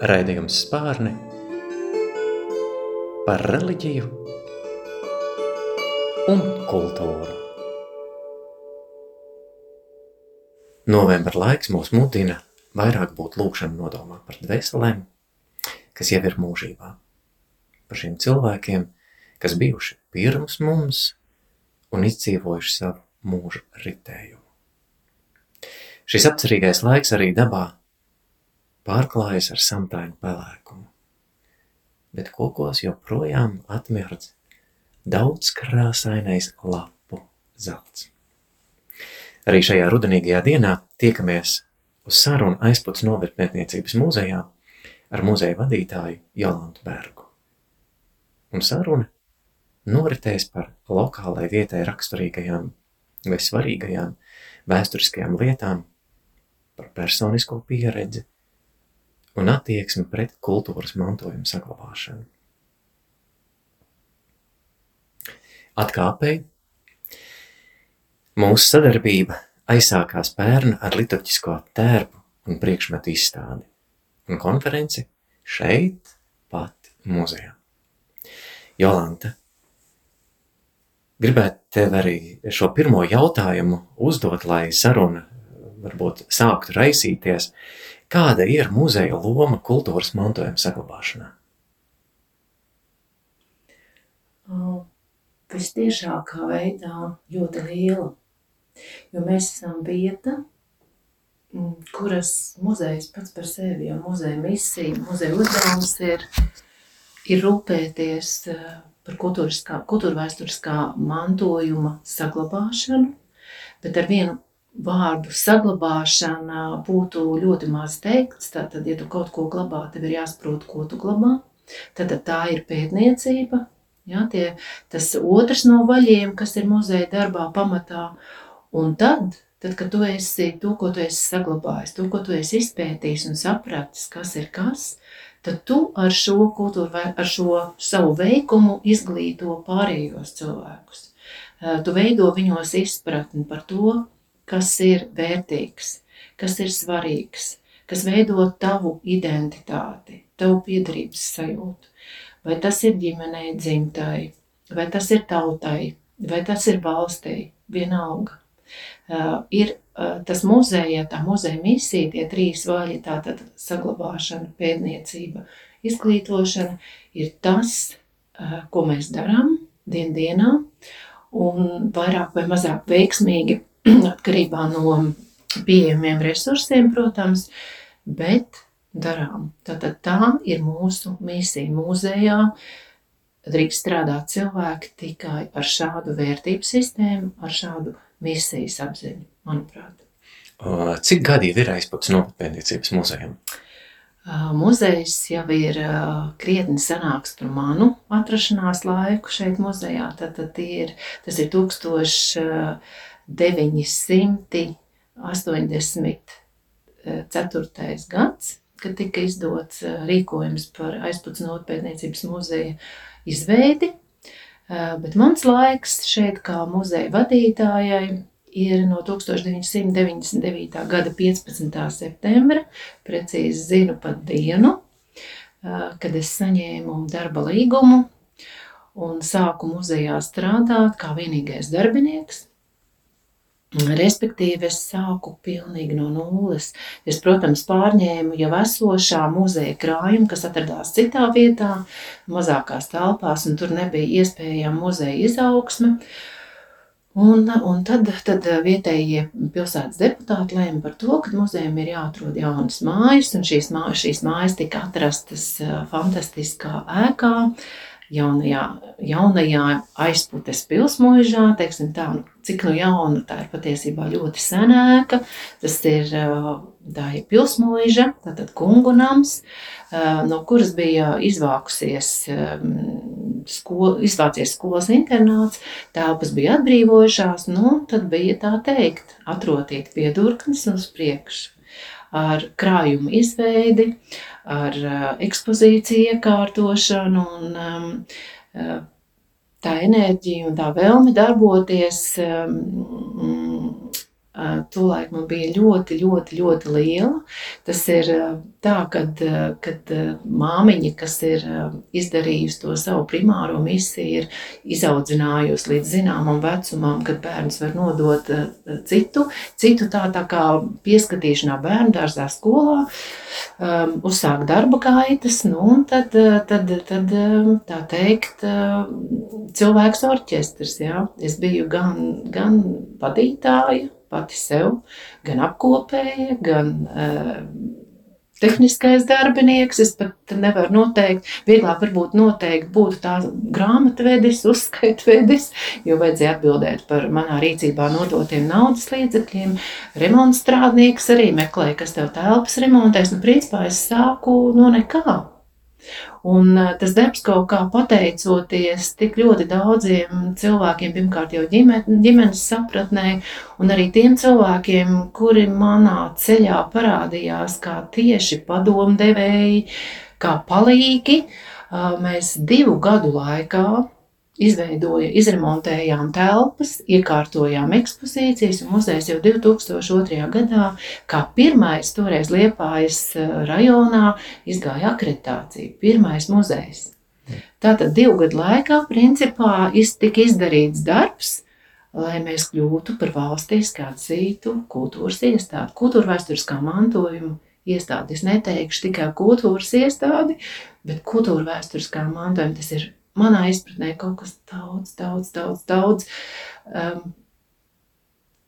Raidījums spārni par reliģiju un kultūru. Novembra laiks mūs mudina vairāk būt lūkšana nodomā par dvēselēm, kas jau ir mūžībā. Par šiem cilvēkiem, kas bijuši pirms mums un izdzīvojuši savu mūža ritējumu. Šis apcerīgais laiks arī dabā pārklājas ar samtainu pelēkumu, bet kokos joprojām atmirdz daudz krāsainais lapu zelts. Arī šajā rudenīgajā dienā tiekamies uz sarunu aizputs novirtniecības muzejā ar muzeja vadītāju Jolantu Bergu. Un saruna noritēs par lokālai vietai raksturīgajām vai svarīgajām vēsturiskajām lietām, par personisko pieredzi un attieksmi pret kultūras mantojuma saglabāšanu. Atkāpēji mūsu sadarbība aizsākās pērn ar liturģisko tērpu un priekšmetu izstādi un konferenci šeit pat muzejā. Jolanta, gribētu tev arī šo pirmo jautājumu uzdot, lai saruna varbūt sāktu raisīties. Kāda ir muzeja loma kultūras mantojuma saglabāšanā? Visciešākā veidā ļoti liela. Jo mēs esam vieta, kuras muzejs pats par sevi, jo muzeja misija, muzeja uzdevums ir, ir rūpēties par kultūrvēsturiskā mantojuma saglabāšanu, bet ar vienu vārdu saglabāšana būtu ļoti maz teikts. Tātad, ja tu kaut ko glabā, tev ir jāsaprot, ko tu glabā. Tad tā ir pētniecība. Ja, tie, tas otrs no vaļiem, kas ir muzeja darbā pamatā. Un tad, tad, kad tu esi to, ko tu esi saglabājis, to, ko tu esi izpētījis un sapratis, kas ir kas, tad tu ar šo kultūru, ar šo savu veikumu izglīto pārējos cilvēkus. Tu veido viņos izpratni par to, kas ir vērtīgs, kas ir svarīgs, kas veido tavu identitāti, tavu piedarības sajūtu. Vai tas ir ģimenei, dzimtai, vai tas ir tautai, vai tas ir valstī, vienalga. Uh, ir uh, tas muzeja, tā muzeja misija, tie trīs vaļi, tātad saglabāšana, pētniecība, izglītošana, ir tas, uh, ko mēs darām dien dienā, un vairāk vai mazāk veiksmīgi atkarībā no pieejamiem resursiem, protams, bet darām. Tātad tā ir mūsu misija mūzejā. Drīkst strādāt cilvēki tikai ar šādu vērtību sistēmu, ar šādu misijas apziņu, manuprāt. Cik gadi ir aizpūtas novatpētniecības muzejam? Muzejs jau ir krietni senāks par manu atrašanās laiku šeit muzejā. Tad, tad ir, tas ir 1000 984. gads, kad tika izdots eh, rīkojums par aizpūtas notpētniecības muzeja izveidi. Eh, bet mans laiks šeit kā muzeja vadītājai ir no 1999. gada 15. septembra, precīzi zinu pat dienu, eh, kad es saņēmu darba līgumu un sāku muzejā strādāt kā vienīgais darbinieks. Respektīvi, es sāku pilnīgi no nulles. Es, protams, pārņēmu jau esošā muzeja krājumu, kas atradās citā vietā, mazākās telpās, un tur nebija iespējama muzeja izaugsme. Un, un tad, tad vietējie pilsētas deputāti lēma par to, ka muzejam ir jāatrod jaunas mājas, un šīs mājas, šīs mājas tika atrastas fantastiskā ēkā, jaunajā, jaunajā aizputes pilsmuižā, teiksim tā, cik nu jauna, tā ir patiesībā ļoti senēka, tas ir, tā ir pilsmuiža, tātad kungunams, no kuras bija izvākusies, sko, izvācies skolas internāts, telpas bija atbrīvojušās, nu, tad bija tā teikt, atrotīt piedurknes uz priekšu ar krājumu izveidi, ar uh, ekspozīciju iekārtošanu un um, uh, tā enerģija un tā vēlme darboties um, Tolaik man bija ļoti, ļoti, ļoti liela. Tas ir tā, kad, kad māmiņa, kas ir izdarījusi to savu primāro misiju, ir izaudzinājusi līdz zināmam vecumam, kad bērns var nodot citu, citu tā, tā kā pieskatīšanā bērnu dārzā skolā, uzsākt darba gaitas, nu, un tad, tad, tad tā teikt, cilvēks orķestrs, jā. Es biju gan, gan vadītāja, pati sev, gan apkopēja, gan uh, tehniskais darbinieks. Es pat nevaru noteikt, vieglāk varbūt noteikt būtu tā grāmatvedis, uzskaitvedis, jo vajadzēja atbildēt par manā rīcībā nodotiem naudas līdzekļiem. Remontstrādnieks arī meklēja, kas tev telpas remontēs. Nu, principā es sāku no nekā. Un tas darbs kaut kā pateicoties tik ļoti daudziem cilvēkiem, pirmkārt jau ģimen, ģimenes sapratnē, un arī tiem cilvēkiem, kuri manā ceļā parādījās kā tieši padomdevēji, kā palīgi, mēs divu gadu laikā izveidoja, izremontējām telpas, iekārtojām ekspozīcijas, un muzejs jau 2002. gadā, kā pirmais toreiz Liepājas eh, rajonā, izgāja akreditāciju. Pirmais muzejs. Tātad divu gadu laikā, principā, tika izdarīts darbs, lai mēs kļūtu par valstiski atzītu kultūras iestādi, kultūra vēsturiskā mantojuma iestādi. Es neteikšu tikai kultūras iestādi, bet kultūra vēsturiskā mantojuma tas ir manā izpratnē kaut kas daudz, daudz, daudz, daudz um,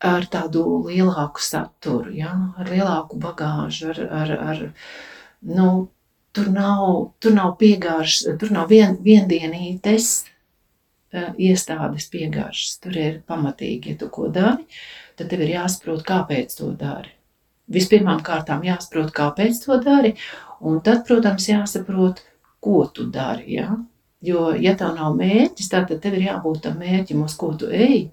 ar tādu lielāku saturu, ja? ar lielāku bagāžu, ar, ar, ar nu, tur nav, tur nav piegāžas, tur nav vien, viendienītes uh, iestādes piegāžas. Tur ir pamatīgi, ja tu ko dari, tad tev ir jāsaprot, kāpēc to dari. Vispirmām kārtām jāsaprot, kāpēc to dari, un tad, protams, jāsaprot, ko tu dari. Ja? Jo, ja tev nav mērķis, tad tev ir jābūt tam mērķim, uz ko tu ej.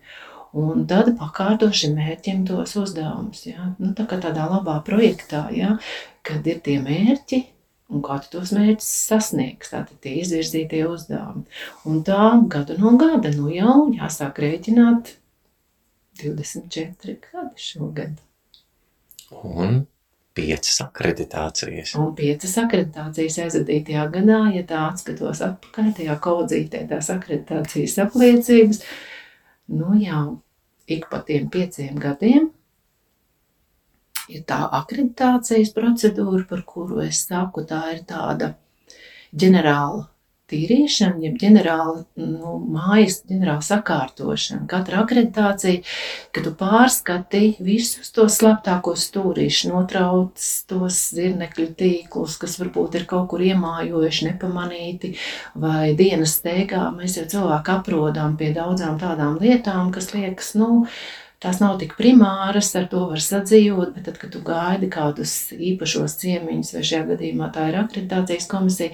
Un tad pakārto šim mērķim tos uzdevumus. Ja? Nu, tā kā tādā labā projektā, ja? kad ir tie mērķi, un kā tu tos mērķus sasniegs, tātad tie izvirzītie uzdevumi. Un tā gadu no gada, nu jau jāsāk rēķināt 24 gadi šogad. Un piecas akreditācijas. Un piecas akreditācijas aizvadītajā gadā, ja tā atskatos atpakaļ, tajā kaudzītē tās akreditācijas apliecības, nu jau ik pa tiem pieciem gadiem ir tā akreditācijas procedūra, par kuru es saku, tā ir tāda ģenerāla tīrīšana, jeb ģenerāla nu, mājas, ģenerāla sakārtošana, katra akreditācija, kad tu pārskati visus tos slēptākos stūrīšus, notrauc tos zirnekļu tīklus, kas varbūt ir kaut kur iemājojuši, nepamanīti, vai dienas steigā mēs jau cilvēku aprodām pie daudzām tādām lietām, kas liekas, nu, tās nav tik primāras, ar to var sadzīvot, bet tad, kad tu gaidi kādus īpašos ciemiņus, vai šajā gadījumā tā ir akreditācijas komisija,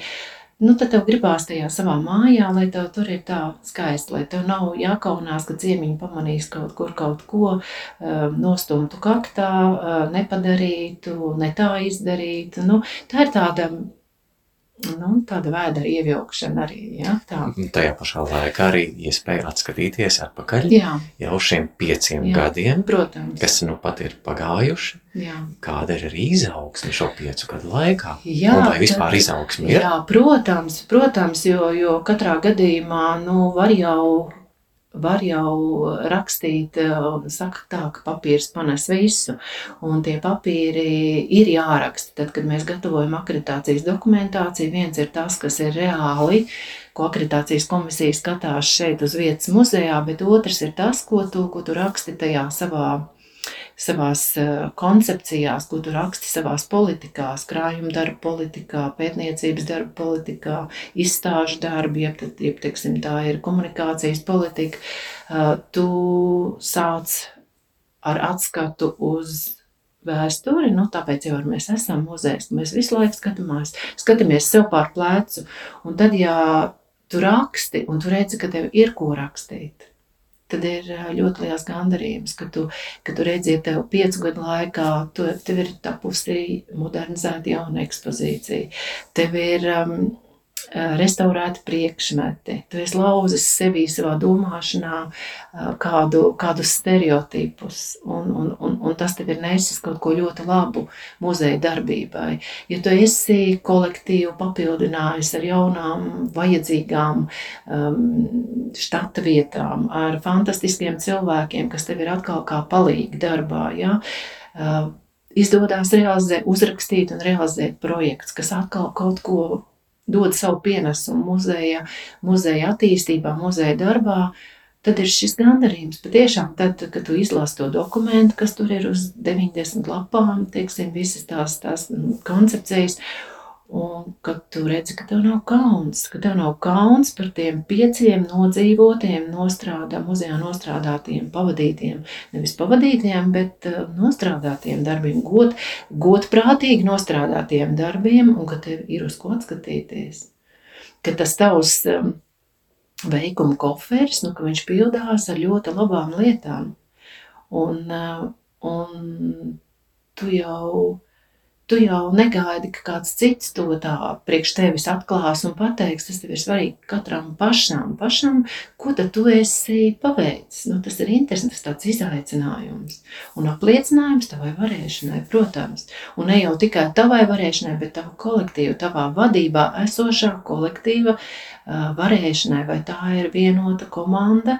nu, tad tev gribās tajā savā mājā, lai tev tur ir tā skaisti, lai tev nav jākaunās, ka ciemiņi pamanīs kaut kur kaut ko um, nostumtu kaktā, uh, nepadarītu, ne tā izdarītu. Nu, tā ir tāda nu, tāda vēdera ievilkšana arī. Ja, tā. Tajā pašā laikā arī iespēja atskatīties atpakaļ Jā. jau šiem pieciem Jā, gadiem, Protams. kas nu pat ir pagājuši. Jā. Kāda ir arī izaugsme šo piecu gadu laikā? Jā, Un vai vispār tad- izaugsme ir? Jā, protams, protams jo, jo katrā gadījumā nu, var jau. Var jau rakstīt, un saka, tā, ka papīrs panes visu. Un tie papīri ir jāraksta. Tad, kad mēs gatavojam akreditācijas dokumentāciju, viens ir tas, kas ir reāli, ko akreditācijas komisija skatās šeit uz vietas muzejā, bet otrs ir tas, ko tu, ko tu raksti tajā savā savās eh, koncepcijās, ko tu raksti savās politikās, krājuma darba politikā, pētniecības darba politikā, izstāžu darbu, jeb, jeb teiksim, tā ir komunikācijas politika, eh, tu sāc ar atskatu uz vēsturi, nu, tāpēc jau mēs esam muzejs, mēs visu laiku skatāmies, skatāmies sev pār plecu, un tad, ja tu raksti, un tu redzi, ka tev ir ko rakstīt, tad ir ā, ļoti liels gandarījums, ka tu, ka tu redzi, ka tev piecu gadu laikā tu, tev ir tapusi modernizēta jauna ekspozīcija. Tev ir um, restaurēti priekšmeti. Tu esi lauzis sevī savā domāšanā kādu, kādus stereotipus, un, un, un, un tas tev ir nesis kaut ko ļoti labu muzeja darbībai. Ja tu esi kolektīvu papildinājis ar jaunām, vajadzīgām um, štata vietām, ar fantastiskiem cilvēkiem, kas tev ir atkal kā palīgi darbā, ja? uh, izdodas realizēt, uzrakstīt un realizēt projekts, kas atkal kaut ko dod savu pienesumu muzeja, muzeja attīstībā, muzeja darbā, tad ir šis gandarījums. Patiešām, tad, kad tu izlasi to dokumentu, kas tur ir uz 90 lapām, teiksim, visas tās, tās koncepcijas, Un kad tu redzi, ka tev nav kauns, ka tev nav kauns par tiem pieciem nodzīvotiem, nostrādā, muzejā nostrādātiem, pavadītiem, nevis pavadītiem, bet uh, nostrādātiem darbiem, god, godprātīgi nostrādātiem darbiem, un ka tev ir uz ko atskatīties. Ka tas tavs um, veikuma koferis, nu, ka viņš pildās ar ļoti labām lietām. Un, uh, un tu jau tu jau negaidi, ka kāds cits to tā priekš tevis atklās un pateiks. Tas tev ir svarīgi katram pašam, pašam ko tad tu esi paveicis. Nu, tas ir interesants, tāds izaicinājums un apliecinājums tavai varēšanai, protams. Un ne jau tikai tavai varēšanai, bet tavu kolektīvu, tavā vadībā esošā kolektīva varēšanai, vai tā ir vienota komanda,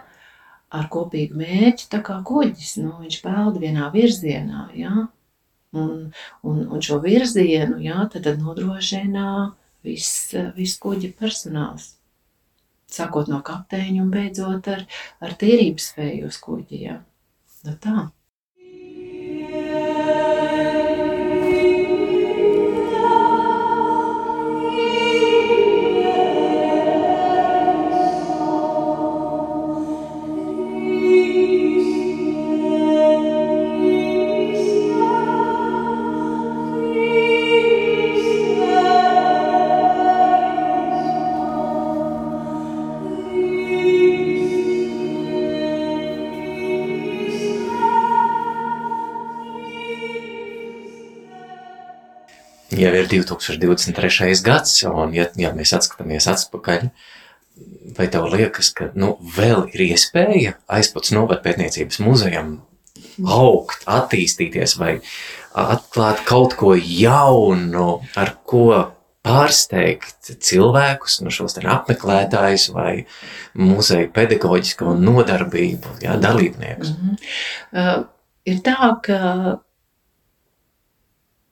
ar kopīgu mērķi, tā kā kuģis. Nu, viņš peld vienā virzienā. Ja? Un, un, un šo virzienu jā, tad, tad nodrošina viss vis kuģa personāls. Sākot no kapteiņa un beidzot ar, ar tīrības spēju uz kuģi. Jā. Nu tā. Jau ir 2023. gads, un ja, ja mēs atskatāmies atpakaļ, vai tev liekas, ka nu, vēl ir iespēja aizpats novadpētniecības muzejam augt, attīstīties vai atklāt kaut ko jaunu, ar ko pārsteigt cilvēkus, nu šos apmeklētājus vai muzeja pedagoģisko nodarbību, jā, dalībniekus? Mm -hmm. uh, ir tā, ka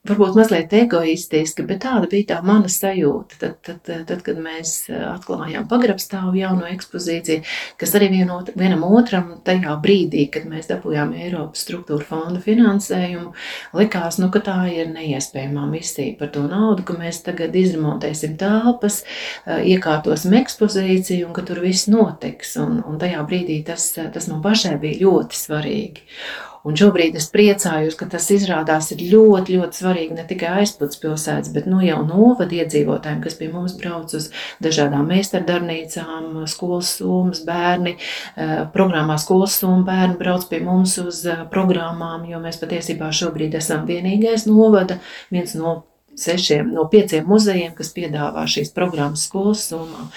varbūt mazliet egoistiski, bet tāda bija tā mana sajūta. Tad, tad, tad kad mēs eh, atklājām pagrabstāvu jauno ekspozīciju, kas arī vienot, vienam otram tajā brīdī, kad mēs dabūjām Eiropas struktūra fonda finansējumu, likās, nu, ka tā ir neiespējamā misija par to naudu, ka mēs tagad izremontēsim telpas, eh, iekārtosim ekspozīciju un ka tur viss notiks. Un, un tajā brīdī tas, tas man pašai bija ļoti svarīgi. Un šobrīd es priecājos, ka tas izrādās ir ļoti, ļoti svarīgi ne tikai aizpildus pilsētas, bet nu jau novada iedzīvotājiem, kas pie mums brauc uz dažādām meistardarbnīcām, skolas summas, bērni, eh, programmā skolas summa bērni brauc pie mums uz eh, programmām, jo mēs patiesībā šobrīd esam vienīgais novada, viens no sešiem, no pieciem muzejiem, kas piedāvā šīs programmas skolas summām.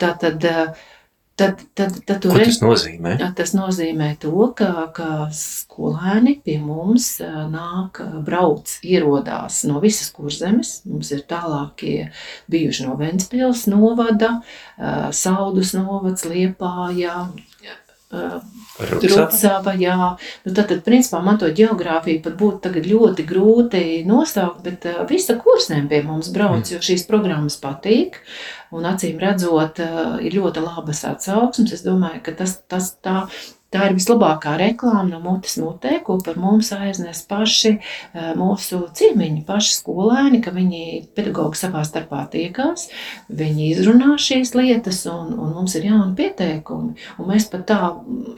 Tātad, uh, Tad, tad, tad Ko tas nozīmē? Tas nozīmē to, ka, ka skolēni pie mums nāk, brauc, ierodās no visas kurzemes. Mums ir tālākie bijuši no Ventspils novada, Saudus novads, Liepājā, Rucava, jā. Nu, tad, tad, principā, man to geogrāfiju pat būtu tagad ļoti grūti nosaukt, bet uh, visa kursēm pie mums brauc, mm. jo šīs programmas patīk. Un acīm redzot, uh, ir ļoti labas atsauksmes. Es domāju, ka tas, tas tā Tā ir vislabākā reklāma no mutes mutē, ko par mums aiznes paši eh, mūsu ciemiņi, paši skolēni, ka viņi pedagogi savā starpā tiekās, viņi izrunā šīs lietas un, un mums ir jauni pieteikumi. Un mēs pat tā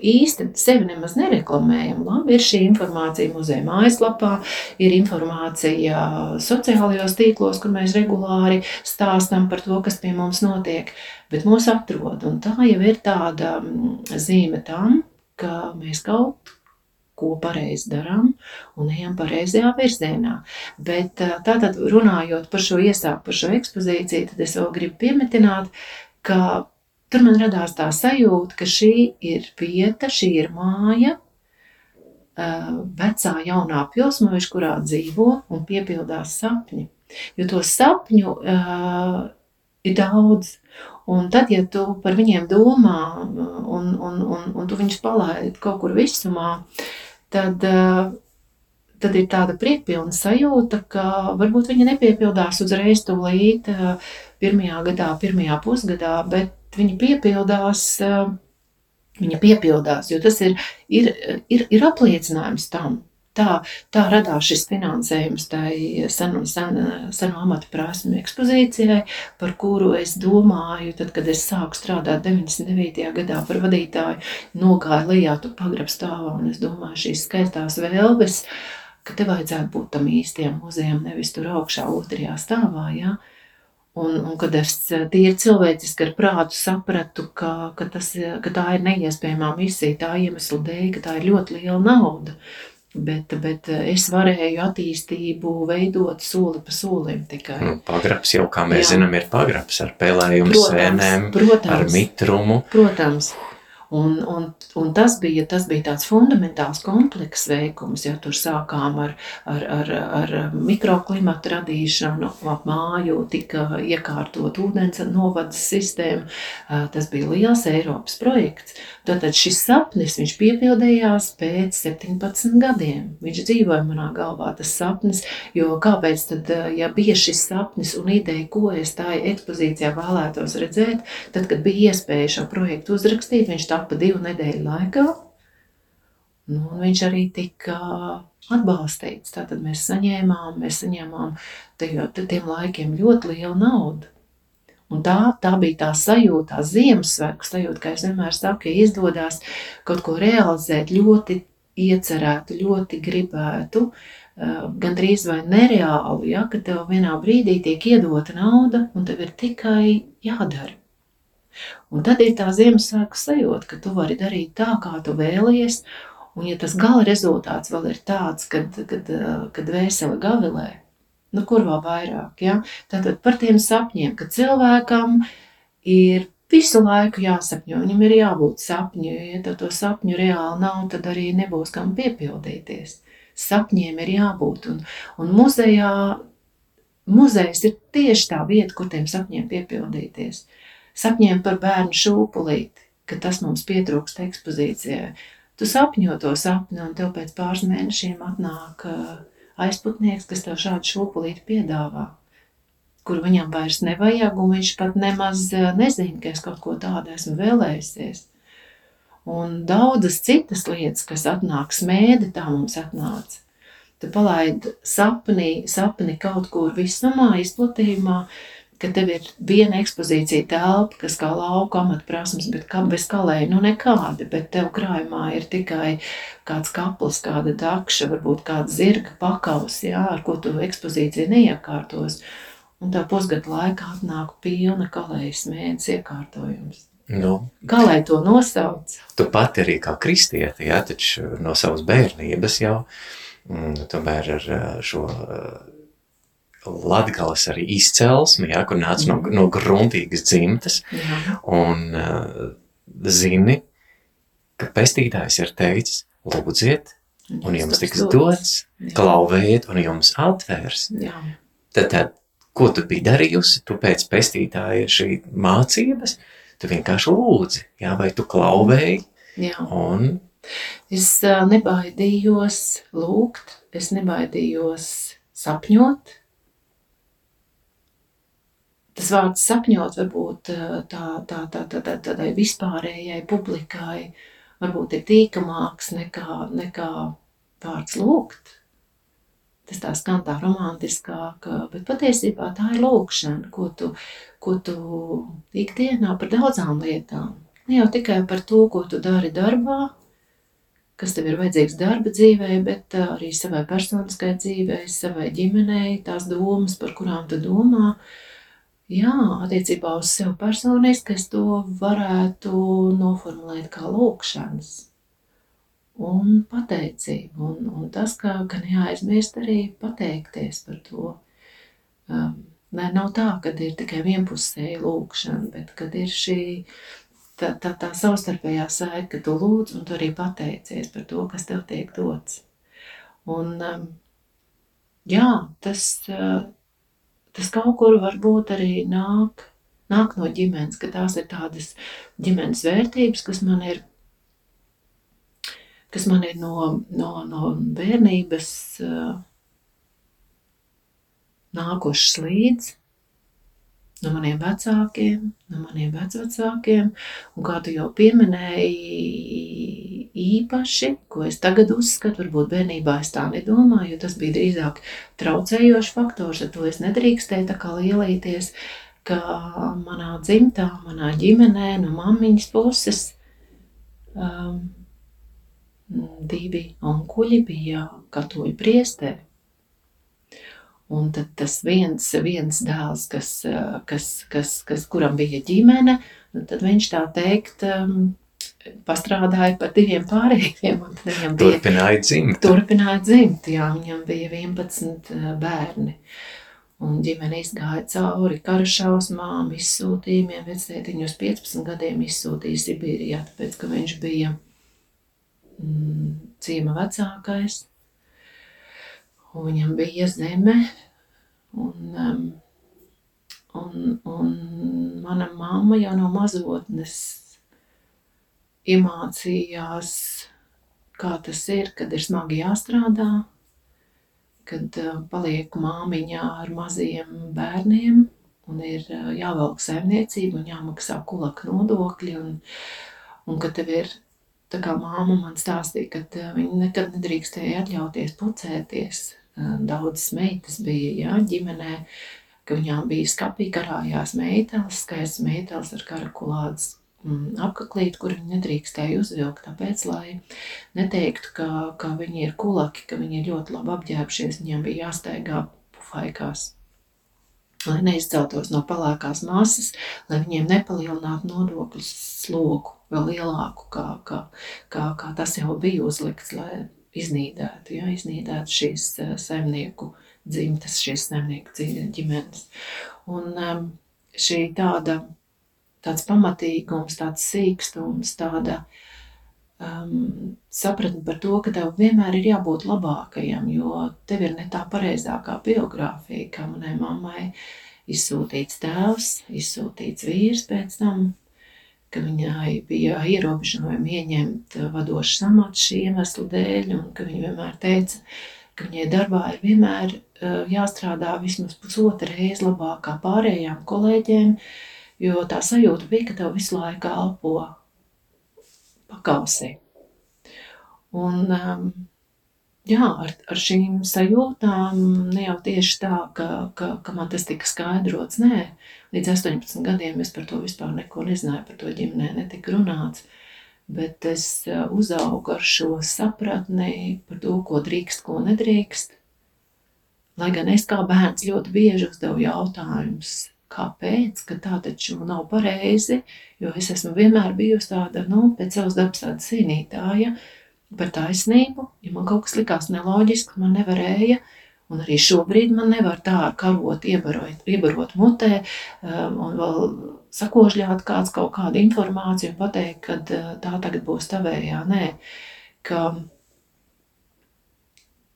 īsti sevi nemaz nereklamējam. Labi, ir šī informācija muzeja mājaslapā, ir informācija sociālajos tīklos, kur mēs regulāri stāstam par to, kas pie mums notiek, bet mūs atrod. Un tā jau ir tāda mm, zīme tam, ka mēs kaut ko pareizi darām un ejam pareizajā virzienā. Bet tātad runājot par šo iesāku, par šo ekspozīciju, tad es vēl gribu piemetināt, ka tur man radās tā sajūta, ka šī ir vieta, šī ir māja, vecā jaunā pilsmojuša, kurā dzīvo un piepildās sapņi. Jo to sapņu uh, ir daudz. Un tad, ja tu par viņiem domā un, un, un, un tu viņus palaidi kaut kur visumā, tad, tad ir tāda priekpilna sajūta, ka varbūt viņi nepiepildās uzreiz tūlīt pirmajā gadā, pirmajā pusgadā, bet viņi piepildās, viņa piepildās, jo tas ir, ir, ir, ir apliecinājums tam, Tā, tā radās šis finansējums tai senu, sen, senu amatu prasmu ekspozīcijai, par kuru es domāju, tad, kad es sāku strādāt 99. gadā par vadītāju, nogāju lejā tu pagrabstāvā, un es domāju, šīs skaistās vēlves, ka te vajadzētu būt tam īstiem muzejam, nevis tur augšā otrajā stāvā, ja? Un, un kad es tīri cilvēciski ar prātu sapratu, ka, ka, tas, ka tā ir neiespējamā misija, tā iemesla dēļ, ka tā ir ļoti liela nauda. Bet, bet es varēju attīstību veidot soli pa solim tikai. Nu, pagrabs jau, kā mēs Jā. zinām, ir pagrabs ar pelējumu sēnēm, protams, ar mitrumu. Protams, Un, un, un tas, bija, tas bija tāds fundamentāls komplekss veikums, ja tur sākām ar, ar, ar, ar mikroklimatu radīšanu, ap māju tika iekārtot ūdens novadas sistēmu. Tas bija liels Eiropas projekts. Tātad šis sapnis, viņš piepildījās pēc 17 gadiem. Viņš dzīvoja manā galvā, tas sapnis, jo kāpēc tad, ja bija šis sapnis un ideja, ko es tā ekspozīcijā vēlētos redzēt, tad, kad bija iespēja šo projektu uzrakstīt, viņš tā pa divu nedēļu laikā. Nu, viņš arī tika atbalstīts. Tātad mēs saņēmām, mēs saņēmām tajā, tiem laikiem ļoti lielu naudu. Un tā, tā bija tā sajūta, tā Ziemassvētku sajūta, ka es vienmēr saku, ja izdodas kaut ko realizēt, ļoti iecerētu, ļoti gribētu, gandrīz vai nereāli, ja, ka tev vienā brīdī tiek iedota nauda un tev ir tikai jādara. Un tad ir tā Ziemassvētku sajūta, ka tu vari darīt tā, kā tu vēlies, un ja tas gala rezultāts vēl ir tāds, kad, kad, kad vēseli gavilē, nu kur vēl vairāk, ja? Tātad par tiem sapņiem, ka cilvēkam ir visu laiku jāsapņo, viņam ir jābūt sapņu, ja tev to sapņu reāli nav, tad arī nebūs kam piepildīties. Sapņiem ir jābūt, un, un muzejā, muzejs ir tieši tā vieta, kur tiem sapņiem piepildīties. Uh, sapņiem par bērnu šūpulīti, ka tas mums pietrūkst ekspozīcijai. Tu sapņo to sapni, un tev pēc pāris mēnešiem atnāk aizputnieks, kas tev šādu šūpulīti piedāvā, kur viņam vairs nevajag, un viņš pat nemaz nezina, ka es kaut ko tādu esmu vēlējusies. Un daudzas citas lietas, kas atnāk smēdi, tā mums atnāca. Tu palaidi sapni, sapni kaut kur visumā, izplatījumā, uh, ka tev ir viena ekspozīcija telpa, kas kā lauka amatprasmes, bet kā bez kalēja, nu nekāda, bet tev krājumā ir tikai kāds kaplis, kāda dakša, varbūt kāds zirga pakaus, jā, ar ko tu ekspozīciju neiekārtos. Un tā pusgada laikā atnāk pilna kalējas mēnes iekārtojums. Nu, kā lai to nosauc? Tu pati arī kā kristieti, jā, taču no savas bērnības jau, mm, tomēr ar šo Latgales arī izcelsmi, ja, kur nāca no, no gruntīgas dzimtas, jā. un uh, zini, ka pestītājs ir teicis, lūdziet, un jums tiks dots, klauvējiet, un jums atvērs. Jā. Tad, tad, ko tu biji darījusi, tu pēc pestītāja šī mācības, tu vienkārši lūdzi, jā, vai tu klauvēji, jā. un... Es uh, nebaidījos lūgt, es nebaidījos sapņot, tas vārds sapņot varbūt tā, tā, tā, tā, tā, tādai vispārējai publikai varbūt ir tīkamāks nekā, nekā vārds lūgt. Tas tā skan tā romantiskāk, bet patiesībā tā ir lūkšana, ko tu, ko tu ikdienā par daudzām lietām. Ne jau tikai par to, ko tu dari darbā, kas tev ir vajadzīgs darba dzīvē, bet arī savai personiskai dzīvei, savai ģimenei, tās domas, par kurām tu domā, uh, Jā, attiecībā uz sevi personiski es to varētu noformulēt kā lūkšanas. un pateicību. Un, un tas, ka, ka neaizmirst arī pateikties par to. Um, Nē, nav tā, ka ir tikai vienpusēja lūkšana, bet kad ir šī tā, tā, tā savstarpējā saite, ka tu lūdz un tu arī pateicies par to, kas tev tiek dots. Un, um, jā, tas, uh, tas kaut kur varbūt arī nāk, nāk no ģimenes, ka tās ir tādas ģimenes vērtības, kas man ir kas man ir no, no, no bērnības nākušas līdzi no maniem vecākiem, no maniem vecvecākiem, un kā tu jau pieminēji, īpaši, ko es tagad uzskatu, varbūt bērnībā es tā nedomāju, jo tas bija drīzāk traucējošs faktors, ar to es nedrīkstēju tā kā lielīties, ka manā dzimtā, manā ģimenē, no mammiņas puses, um, divi onkuļi bija katoļu priesteri. Un tad tas viens, viens dēls, kas, kas, kas, kas, kuram bija ģimene, tad viņš tā teikt, um, pastrādāja par diviem pārējiem. Bija, turpināja dzimt. Turpināja dzimt, jā, viņam bija 11 uh, bērni. Un ģimene izgāja cauri kara šausmām, izsūtījumiem. Vecētiņu uz 15 gadiem izsūtīja Sibīrijā, tāpēc, ka viņš bija mm, ciema vecākais un viņam bija zeme. Un, um, un, un mana mamma jau no mazotnes iemācījās, kā tas ir, kad ir smagi jāstrādā, kad uh, paliek māmiņā ar maziem bērniem un ir uh, jāvelk saimniecība un jāmaksā kulaka nodokļi. Un, un kad tev ir tā kā māma man stāstīja, ka uh, viņa nekad nedrīkstēja atļauties pucēties daudzas meitas bija jā, ģimenē, ka viņām bija skapī karājās meiteles, skaistas meiteles ar karakulādes mm, apaklīti, kur viņi nedrīkstēja uzvilkt, tāpēc, lai neteiktu, ka, ka viņi ir kulaki, ka viņi ir ļoti labi apģērbšies, viņiem bija jāsteigā pufaikās. Lai neizceltos no palākās masas, lai viņiem nepalielinātu nodokļu slogu vēl lielāku, kā, kā, kā, kā tas jau bija uzlikts, lai iznīdētu, ja, iznīdētu šīs uh, saimnieku dzimtas, šīs saimnieku ģimenes. Un um, šī tāda, tāds pamatīgums, tāds sīkstums, tāda um, sapratne par to, ka tev vienmēr ir jābūt labākajam, jo tev ir ne tā pareizākā biogrāfija, kā manai mammai izsūtīts tēvs, izsūtīts vīrs pēc tam, ka viņai bija ierobežojumi ieņemt vadošas amats šī iemesla dēļ, un ka viņa vienmēr teica, ka viņai darbā ir vienmēr jāstrādā vismaz pusotru reizi labāk kā pārējām kolēģiem, jo tā sajūta bija, ka tev visu laiku elpo pakausī. Un um, jā, ar, ar šīm sajūtām ne jau tieši tā, ka, ka, ka man tas tika skaidrots. Nē, līdz 18 gadiem es par to vispār neko nezināju, par to ģimenē netika runāts. Bet es uh, uzaugu ar šo sapratni par to, ko drīkst, ko nedrīkst. Lai gan es kā bērns ļoti bieži uzdevu jautājumus, kāpēc, ka tā taču nav pareizi, jo es esmu vienmēr bijusi tāda, nu, pēc savas dabas tāda cīnītāja, par taisnību, ja man kaut kas likās neloģiski, man nevarēja, un arī šobrīd man nevar tā ar karot iebarot, iebarot mutē um, un vēl sakožļāt kāds kaut kādu informāciju un pateikt, ka uh, tā tagad būs tavējā. Nē, ka,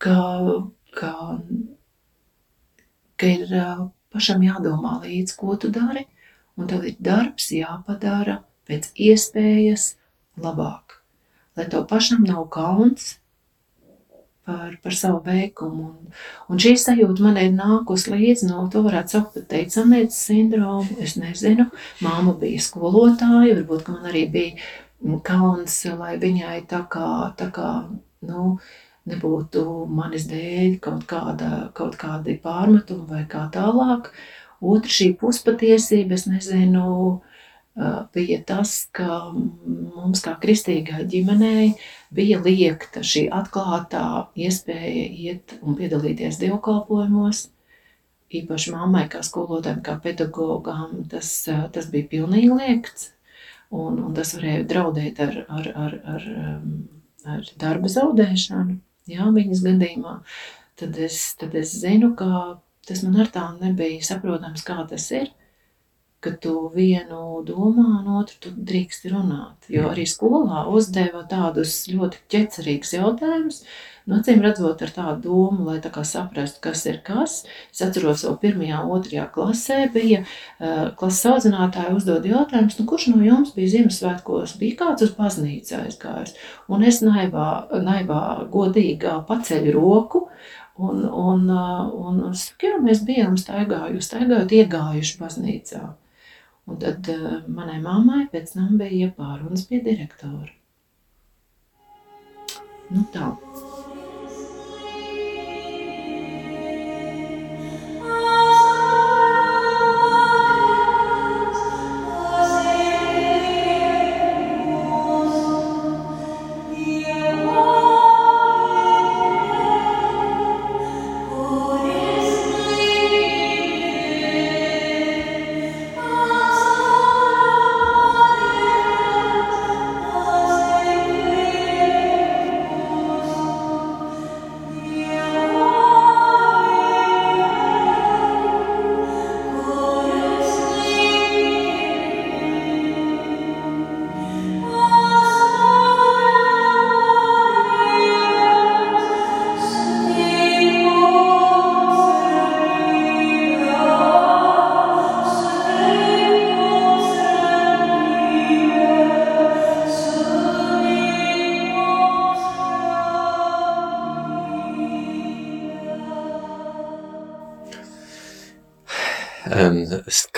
ka, ka, ka ir uh, pašam jādomā līdz, ko tu dari, un tev ir darbs jāpadara pēc iespējas labāk lai tev pašam nav kauns par, par savu veikumu. Un, un šī sajūta man ir nākusi līdzi no, to varētu saukt par teicamnieces sindromu. Es nezinu, māma bija skolotāja, varbūt, man arī bija kauns, lai viņai tā kā, tā kā, nu, nebūtu manis dēļ kaut, kāda, kaut kādi pārmetumi vai kā tālāk. Otra šī puspatiesība, es nezinu, bija tas, ka mums kā kristīgai ģimenei bija liekta šī atklātā iespēja iet un piedalīties dievkalpojumos. Īpaši mammai, kā skolotājiem, kā pedagogām, tas, tas bija pilnīgi liekts. Un, un tas varēja draudēt ar, ar, ar, ar ar darba zaudēšanu, jā, viņas gadījumā, tad es, tad es zinu, ka tas man ar tā nebija saprotams, kā tas ir ka tu vienu domā, un otru tu drīkst runāt. Jo arī skolā uzdeva tādus ļoti ķecerīgus jautājumus, no nu, acīm redzot ar tādu domu, lai tā saprastu, kas ir kas. Es atceros, jau pirmajā, otrajā klasē bija uh, klases audzinātāja uzdod jautājumus, nu kurš no jums bija Ziemassvētkos, bija kāds uz baznīcu aizgājis? Un es naivā, naivā godīgā paceļu roku, Un, un, un, un saku, jā, mēs bijām staigājuši, staigājot, iegājuši baznīcā. Un tad uh, manai mammai pēc tam bija pārunas pie direktora. Nu tā.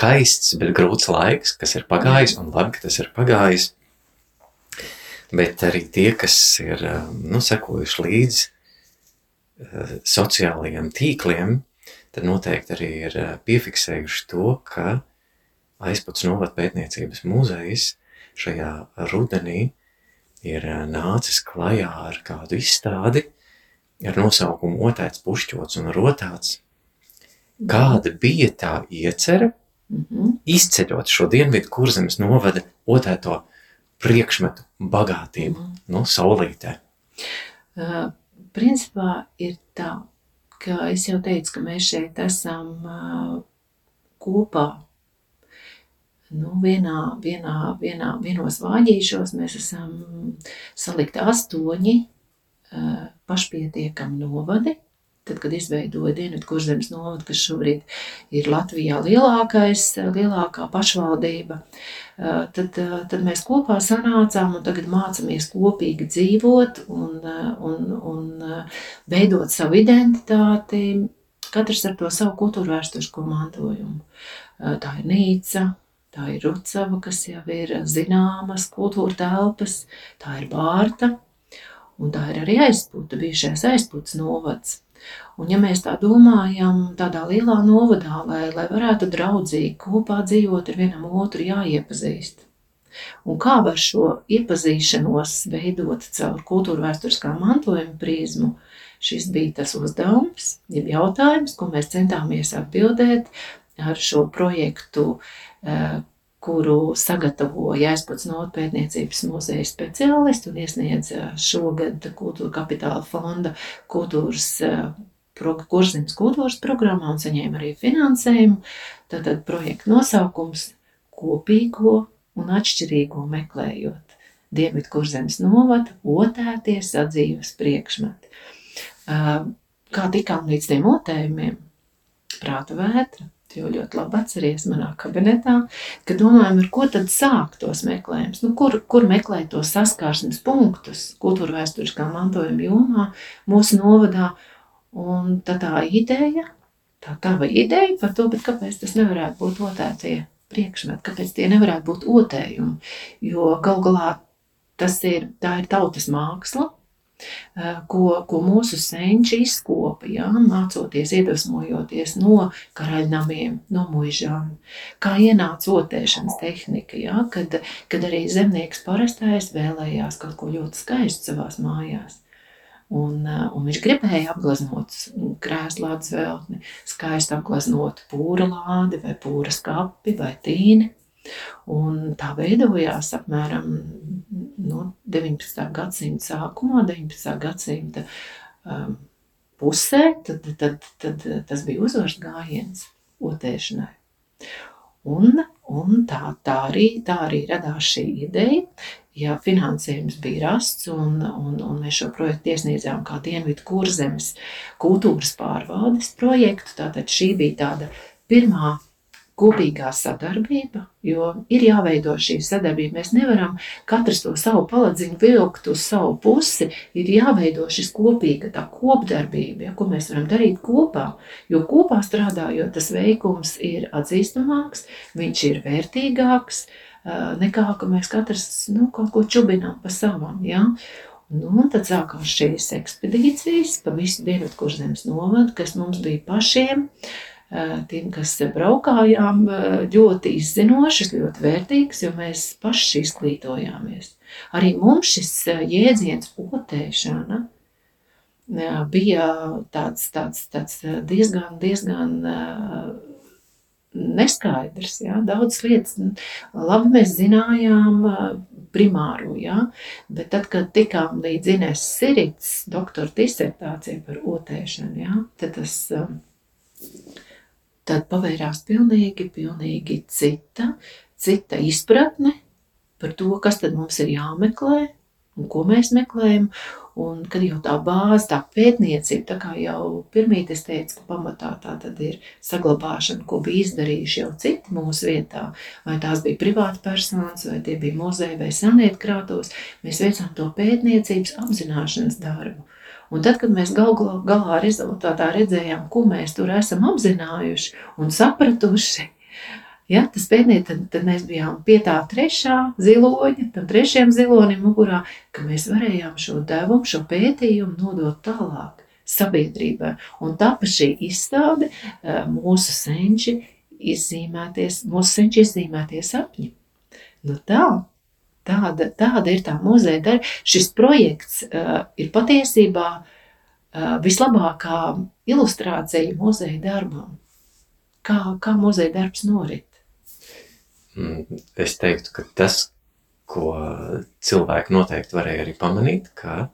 Skaists, bet grūts laiks, kas ir pagājis, un labi, ka tas ir pagājis. Bet arī tie, kas ir nu, sekojuši līdzi uh, sociālajiem tīkliem, tad noteikti arī ir piefiksējuši to, ka aizpats novad pētniecības muzejs šajā rudenī ir nācis klajā ar kādu izstādi ar nosaukumu Otēts, pušķots un rotāts. Kāda bija tā iecerē Mm -hmm. Izceļot šo dienvidu kurzemes novada otēto priekšmetu bagātību mm -hmm. no nu, saulītē. Uh, principā ir tā, ka es jau teicu, ka mēs šeit esam uh, kopā. Nu, vienā, vienā, vienā, vienos vāģīšos mēs esam salikti astoņi pašpietiekami novadi, tad, kad izveidoja Dienvidu kurzemes novadu, kas šobrīd ir Latvijā lielākais, lielākā pašvaldība, eh, tad, eh, tad mēs kopā sanācām un tagad mācāmies kopīgi dzīvot un, eh, un, un veidot savu identitāti, katrs ar to savu kultūru vēsturisko mantojumu. Tā ir Nīca, tā ir Rucava, kas jau ir zināmas kultūra telpas, tā ir Bārta, un tā ir arī aizpūta, bijušais aizpūtas novads. Un, ja mēs tā domājam, tādā lielā novadā, lai, lai varētu draudzīgi kopā dzīvot, ir vienam otru jāiepazīst. Un kā var šo iepazīšanos veidot caur kultūra vēsturiskā mantojuma prizmu, šis bija tas uzdevums, jeb jautājums, ko mēs centāmies atbildēt ar šo projektu, eh, kuru sagatavoja Aizpats Notpētniecības muzeja speciālisti un iesniedz eh, šogad Kultūra kapitāla fonda kultūras eh, Kurzemes kultūras programmā un saņēma arī finansējumu. Tātad projekta nosaukums - kopīgo un atšķirīgo meklējot. Dienvidu kurzemes novada, otēties sadzīves priekšmeti. Kā tikām līdz tiem otējumiem? Prāta vētra, jo ļoti labi atceries manā kabinetā, ka domājam, ar ko tad sākt tos meklējumus, nu, kur, kur meklēt tos saskārsmes punktus kultūra vēsturiskā mantojuma jomā mūsu novadā, Un tā tā ideja, tā tava ideja par to, kāpēc tas nevarētu būt otētie priekšmeti, kāpēc tie nevarētu būt otējumi. Jo gal galā tas ir, tā ir tautas māksla, eh, ko, ko mūsu senči izkopa, ja, mācoties, iedvesmojoties no karaļnamiem, no muižām, kā ienāca otēšanas tehnika, ja, kad, kad arī zemnieks parastais vēlējās kaut ko ļoti skaistu savās mājās. Un, eh, un viņš gribēja apgleznot krēslu atveltni, skaisti apgleznot pūra lādi vai pūra skapi vai tīni. Un tā veidojās apmēram nu, 19. gadsimta sākumā, 19. gadsimta um, pusē, tad, tad, tad tas bija uzvaras gājiens otēšanai. Un, un tā, tā, arī, tā arī radās šī ideja. Ja finansējums bija rasts un, un, un mēs šo projektu iesniedzām kā Dienvidu kurzemes kultūras pārvaldes projektu, tātad šī bija tāda pirmā kopīgā sadarbība, jo ir jāveido šī sadarbība. Mēs nevaram katrs to savu paladziņu vilkt uz savu pusi, ir jāveido šis kopīga tā kopdarbība, ja, ko mēs varam darīt kopā, jo kopā strādājot tas veikums ir atzīstamāks, viņš ir vērtīgāks, nekā, ka mēs katrs nu, kaut ko čubinām pa savam, ja. Nu, tad sākās šīs ekspedīcijas pa visu Dienvidkurzemes novadu, kas mums bija pašiem, uh, tiem, kas braukājām, ļoti izzinošas, ļoti vērtīgas, jo mēs paši izglītojāmies. Arī mums šis jēdziens otēšana bija tāds, tāds, tāds diezgan, diezgan neskaidrs. Ja? Daudz lietas, labi mēs zinājām primāro, ja? bet tad, kad tikām līdz Ines Sirits doktora disertācija par otēšanu, ja? tad tas tad pavērās pilnīgi, pilnīgi cita, cita izpratne par to, kas tad mums ir jāmeklē un ko mēs meklējam. Un kad jau tā bāze, tā pētniecība, tā kā jau pirmīt es teicu, ka pamatā tā tad ir saglabāšana, ko bija izdarījuši jau citi mūsu vietā, vai tās bija privāti personas, vai tie bija muzeji vai saniet krātos, mēs veicām to pētniecības apzināšanas darbu. Un tad, kad mēs gal, galā rezultātā redzējām, ko mēs tur esam apzinājuši un sapratuši, ja, tas pētnieki, tad, tad mēs bijām pie tā trešā ziloņa, tam trešajam zilonim mugurā, ka mēs varējām šo devumu, šo pētījumu nodot tālāk sabiedrībai. Un tāpēc šī izstāde eh, mūsu senči izzīmēties, mūsu senči izzīmēties sapņi. Nu tā, Tāda, tāda ir tā muzeja daļa. Šis projekts uh, ir patiesībā uh, vislabākā ilustrācija muzeja darbam. Kā, kā muzeja darbs norit? Mm, es teiktu, ka tas, ko cilvēki noteikti varēja arī pamanīt, ka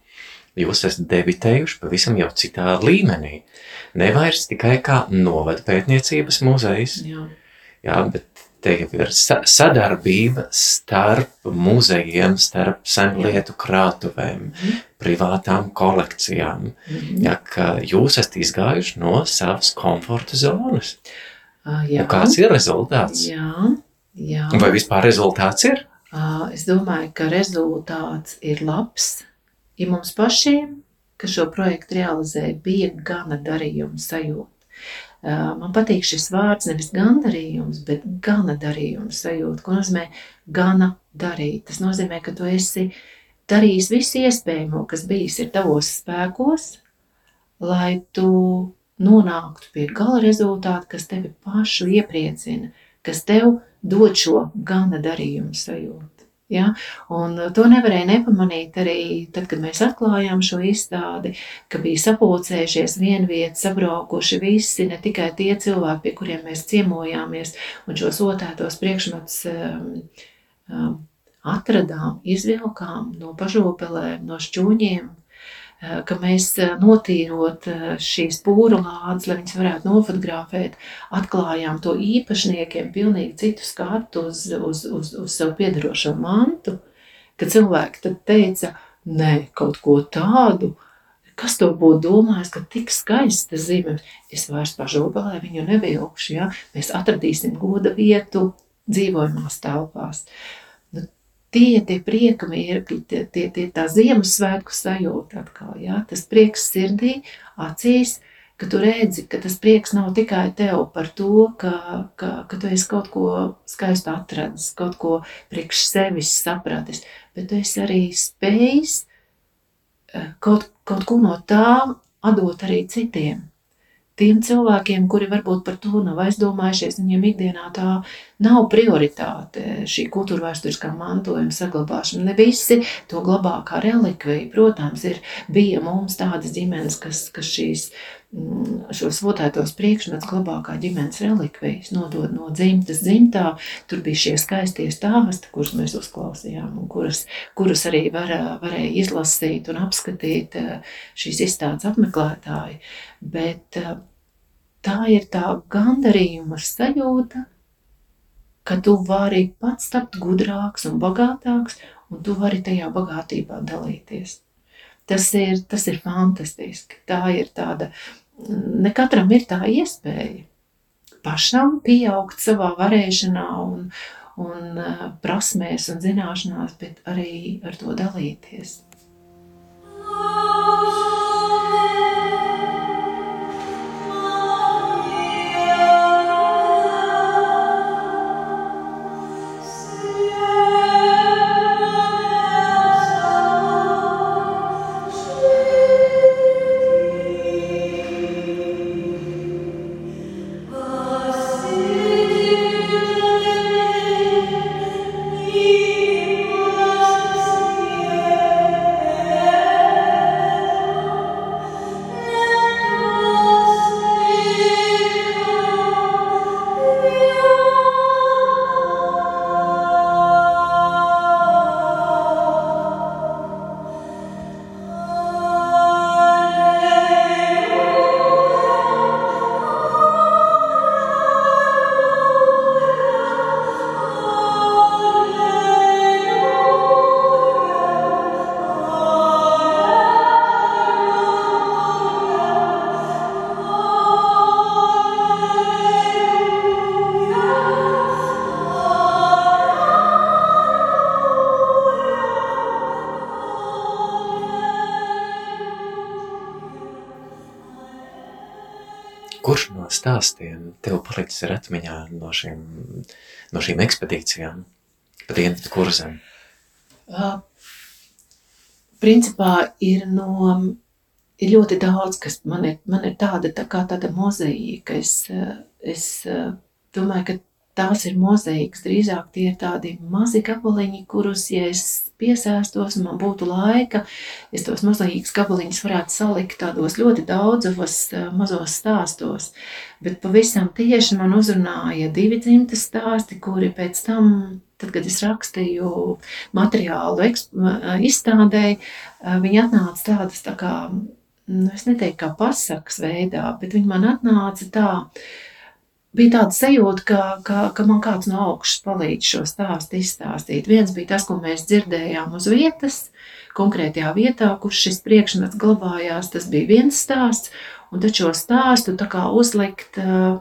jūs esat debitējuši pavisam jau citā līmenī. Nevairs tikai kā novada pētniecības muzejs, Jā. Jā, bet te jau ir sadarbība starp muzejiem, starp senlietu krātuvēm, mm. privātām kolekcijām. Mm. Ja, ka jūs esat izgājuši no savas komforta zonas. Uh, jā. Un kāds ir rezultāts? Jā, jā. Vai vispār rezultāts ir? Es domāju, ka rezultāts ir labs. Ja mums pašiem, kas šo projektu realizēja, bija gana darījuma sajūta. Man patīk šis vārds, nevis gandarījums, bet gana darījums sajūta. Ko nozīmē gana darīt? Tas nozīmē, ka tu esi darījis visu iespējamo, kas bijis ir tavos spēkos, lai tu nonāktu pie gala rezultāta, kas tevi pašu iepriecina, kas tev dod šo gana darījumu sajūtu. Ja? Un to nevarēja nepamanīt arī tad, kad mēs atklājām šo izstādi, ka bija sapulcējušies vienviet, sabraukuši visi, ne tikai tie cilvēki, pie kuriem mēs ciemojāmies un šos otētos priekšmetus um, um, atradām, izvilkām no pažopelēm, no šķūņiem, ka mēs eh, notīrot eh, šīs pūru lādes, lai viņas varētu nofotografēt, atklājām to īpašniekiem pilnīgi citu skatu uz, uz, uz, uz sev piedarošo mantu, ka cilvēki tad teica, nē, kaut ko tādu, kas to būtu domājis, ka tik skaista zime, es vairs pažobelē viņu nevilkšu, ja? mēs atradīsim goda vietu dzīvojumās telpās. Tie tie prieka mirkļi, tie, tie, tie tā Ziemassvētku sajūta atkal, ja? tas prieks sirdī, acīs, ka tu redzi, ka tas prieks nav tikai tev par to, ka, ka, ka tu esi kaut ko skaistu atradis, kaut ko priekš sevis sapratis, bet tu esi arī spējis eh, kaut, kaut ko no tā atdot arī citiem. Tiem cilvēkiem, kuri varbūt par to nav aizdomājušies, viņiem ikdienā tā nav prioritāte šī kultūra vēsturiskā mantojuma saglabāšana. Ne visi to glabā kā relikviju. Protams, ir, bija mums tādas ģimenes, kas, kas šīs Mm, šos votētos priekšmetus glabā kā ģimenes relikvijas, nodod no dzimtas dzimtā. Tur bija šie skaistie stāsti, kurus mēs uzklausījām, un kurus, kurus arī var, varēja izlasīt un apskatīt eh, šīs izstādes apmeklētāji. Bet eh, tā ir tā gandarījuma sajūta, ka tu vari pats tapt gudrāks un bagātāks, un tu vari tajā bagātībā dalīties. Tas ir, tas ir fantastiski. Tā ir tāda ne katram ir tā iespēja pašam pieaugt savā varēšanā un, un eh, prasmēs un zināšanās, bet arī ar to dalīties. stāstiem palicis ar atmiņā no šīm, no šīm ekspedīcijām pa dienvidu kurzem? Uh, principā ir no, ir ļoti daudz, kas man ir, man ir tāda, tā kā tāda mozaīka. Es, es domāju, ka tās ir mozaīkas, drīzāk tie ir tādi mazi gabaliņi, kurus, ja es piesēstos un man būtu laika, es tos mozaīkas gabaliņus varētu salikt tādos ļoti daudzos mazos stāstos. Bet pavisam tieši man uzrunāja divi dzimtas stāsti, kuri pēc tam, tad, kad es rakstīju materiālu izstādēji, viņi atnāca tādas tā kā, nu, es neteiktu kā pasakas veidā, bet viņi man atnāca tā, bija tāda sajūta, ka, ka, ka man kāds no augšas palīdz šo stāstu izstāstīt. Viens bija tas, ko mēs dzirdējām uz vietas, konkrētajā vietā, kur šis priekšmets glabājās. Tas bija viens stāsts, un tad šo stāstu tā kā uzlikt uh,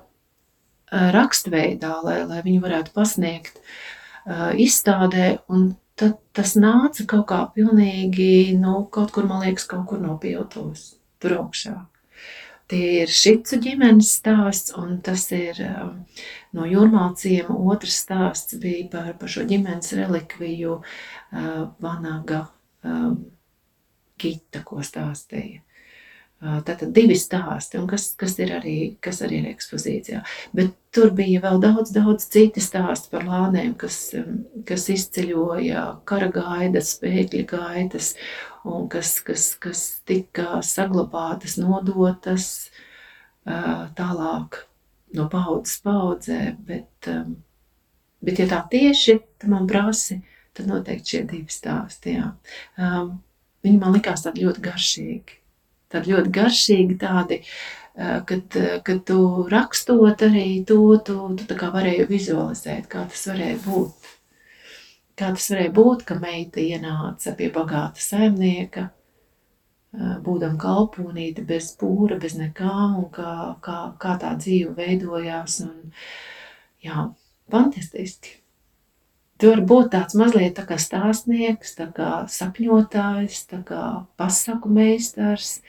rakstveidā, lai, lai viņi varētu pasniegt uh, izstādē. Tad tas nāca kaut kā pilnīgi, nu, kaut kur, man liekas, kaut kur no piltos tur augšā. Tie ir šicu ģimenes stāsts, un tas ir um, no jūrmāciem. Otrs stāsts bija par, par šo ģimenes relikviju uh, Vanaga um, Gita, ko stāstīja. Tātad divi stāsti, un kas, kas, ir arī, kas arī ir ekspozīcijā. Bet tur bija vēl daudz, daudz citi stāsti par lānēm, kas, um, kas izceļoja kara gaidas, spēkļa gaitas, un kas, kas, kas tika saglabātas, nodotas tālāk no paudzes paudzē. Bet, bet ja tā tieši man prasi, tad noteikti šie divi stāsti. Jā. Viņi man likās tādi ļoti garšīgi. Tādi ļoti garšīgi, tādi, kad, kad tu rakstot arī to, tu, tu tā kā varēji vizualizēt, kā tas varēja būt. Kā tas varēja būt, ka meita ienāca pie bagāta saimnieka, būdama kalponīte, bez pūra, bez nekā, un kā, kā, kā tā dzīve veidojās. Un, jā, fantastiski. Tu vari būt tāds mazliet tā kā stāstnieks, tā kā sapņotājs, tā kā pasaku meistars.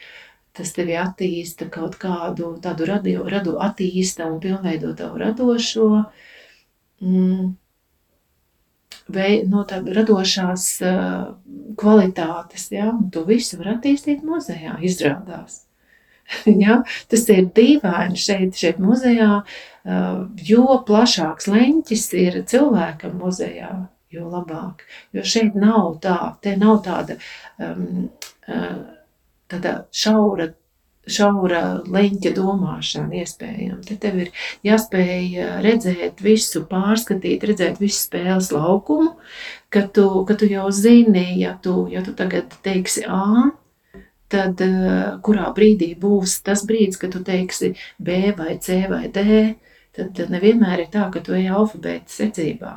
Tas tevi attīsta kaut kādu tādu radu, radu attīsta un pilnveido tavu radošo. Mm vei, no tādas radošās uh, kvalitātes. Ja? Un to visu var attīstīt muzejā, izrādās. ja? Tas ir dīvaini šeit, šeit muzejā, uh, jo plašāks leņķis ir cilvēkam muzejā, jo labāk. Jo šeit nav tā, te nav tāda, um, uh, tāda šaura šaura leņķa domāšana iespējama. Te tev ir jāspēj redzēt visu, pārskatīt, redzēt visu spēles laukumu, ka tu, ka tu jau zini, ja tu, ja tu tagad teiksi A, tad kurā brīdī būs tas brīdis, kad tu teiksi B vai C vai D, tad nevienmēr ir tā, ka tu ej alfabēta secībā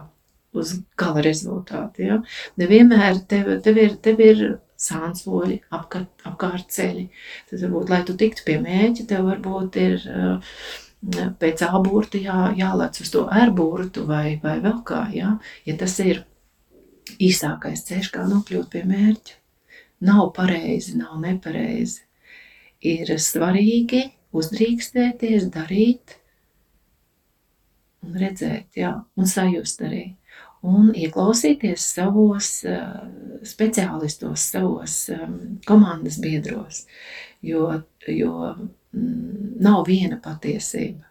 uz gala rezultātu. Ja? Nevienmēr tev, tev, ir, tev ir sānsoļi, apkārt, apkārt ceļi. Tad varbūt, lai tu tiktu pie mēķa, tev varbūt ir uh, pēc āburta jā, jālec uz to ērburtu vai, vai vēl kā, jā. Ja tas ir īsākais ceļš, kā nokļūt pie mērķa. Nav pareizi, nav nepareizi. Ir svarīgi uzdrīkstēties, darīt un redzēt, jā, un sajust arī un ieklausīties savos uh, speciālistos, savos um, komandas biedros, jo, jo mm, nav viena patiesība.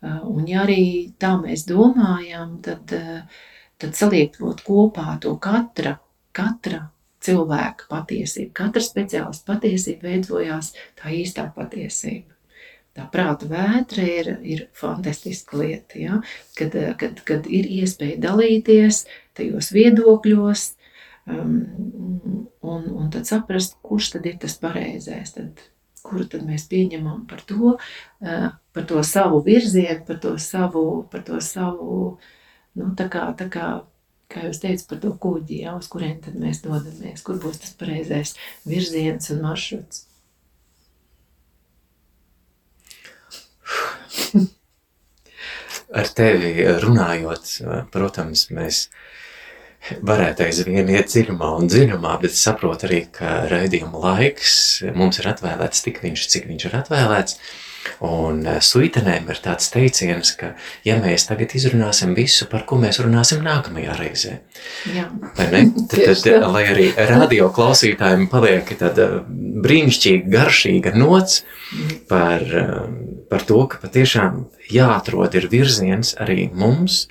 Uh, un ja arī tā mēs domājam, tad, uh, tad saliekot kopā to katra, katra cilvēka patiesību, katra speciālista patiesība veidojās tā īstā patiesība tā prāta vētra ir, ir fantastiska lieta. Ja? Kad, kad, kad ir iespēja dalīties tajos viedokļos, um, un, un tad saprast, kurš tad ir tas pareizais. Tad, kuru tad mēs pieņemam par to, uh, par to savu virzienu, par to savu, par to savu nu, tā kā, tā kā, kā jūs teicat, par to kuģi, ja, uz kurien tad mēs dodamies, kur būs tas pareizais virziens un maršruts. Ar tevi runājot, protams, mēs varētu aizvien iet dziļumā un dziļumā, bet saprotu arī, ka raidījuma laiks mums ir atvēlēts tik viņš, cik viņš ir atvēlēts. Un suitenēm ir tāds teiciens, ka ja mēs tagad izrunāsim visu, par ko mēs runāsim nākamajā reizē, Jā. vai ne? Tad, tad, lai arī radio klausītājiem paliek tāda brīnišķīga, garšīga nots par par to, ka patiešām jāatrod ir virziens arī mums,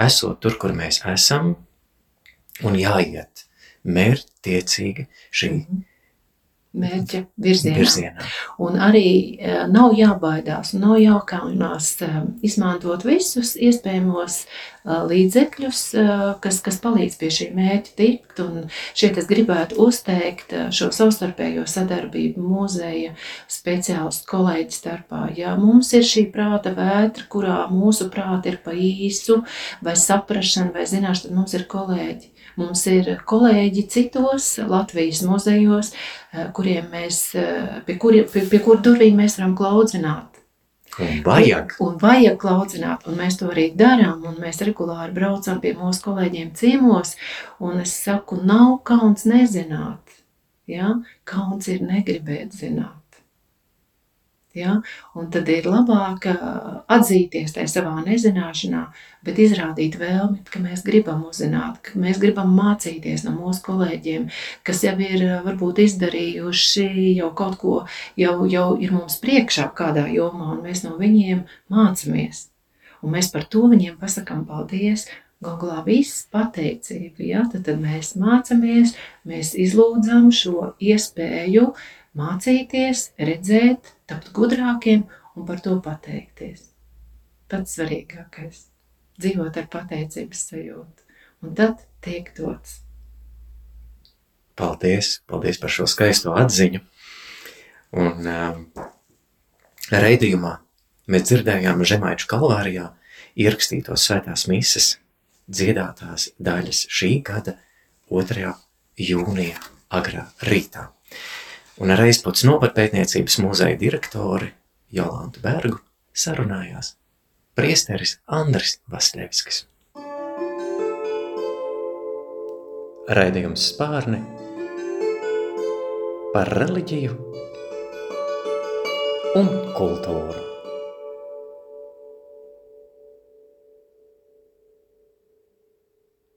esot tur, kur mēs esam, un jāiet mērķtiecīgi šī mm -hmm mērķa virzienā. virzienā. Un arī uh, nav jābaidās, nav jākaunās uh, izmantot visus iespējamos uh, līdzekļus, kas, kas palīdz pie šī mērķa tikt. Un šeit es gribētu uzteikt šo savstarpējo sadarbību muzeja speciālistu kolēģi starpā. Ja mums ir šī prāta vētra, kurā mūsu prāti ir pa īsu, vai saprašana, vai zināšana, tad mums ir kolēģi Mums ir kolēģi citos Latvijas muzejos, eh, kuriem mēs, eh, pie, kuri, pie, pie kur durvīm mēs varam klaudzināt. Un vajag. Un, un vajag klaudzināt, un mēs to arī darām, un mēs regulāri braucam pie mūsu kolēģiem ciemos, un es saku, nav kauns nezināt, ja? kauns ir negribēt zināt. Ja? Un tad ir labāk atzīties tajā savā nezināšanā, bet izrādīt vēlmi, ka mēs gribam uzzināt, ka mēs gribam mācīties no mūsu kolēģiem, kas jau ir varbūt izdarījuši jau kaut ko, jau, jau ir mums priekšā kādā jomā, un mēs no viņiem mācāmies. Un mēs par to viņiem pasakām paldies, Galvā viss pateicība, ja? tad, tad mēs mācāmies, mēs izlūdzam šo iespēju mācīties, redzēt, tapt gudrākiem un par to pateikties. Pats svarīgākais - dzīvot ar pateicības sajūtu, un tad tiek dots. Paldies, paldies par šo skaisto atziņu. Un um, reidījumā mēs dzirdējām Žemaiču kalvārijā ierakstītos svētās mises dziedātās daļas šī gada 2. jūnija agrā rītā un ar aizputs novatpētniecības muzeja direktori Jolantu Bergu sarunājās priesteris Andris Vaslevskis. Raidījums spārni par reliģiju un kultūru.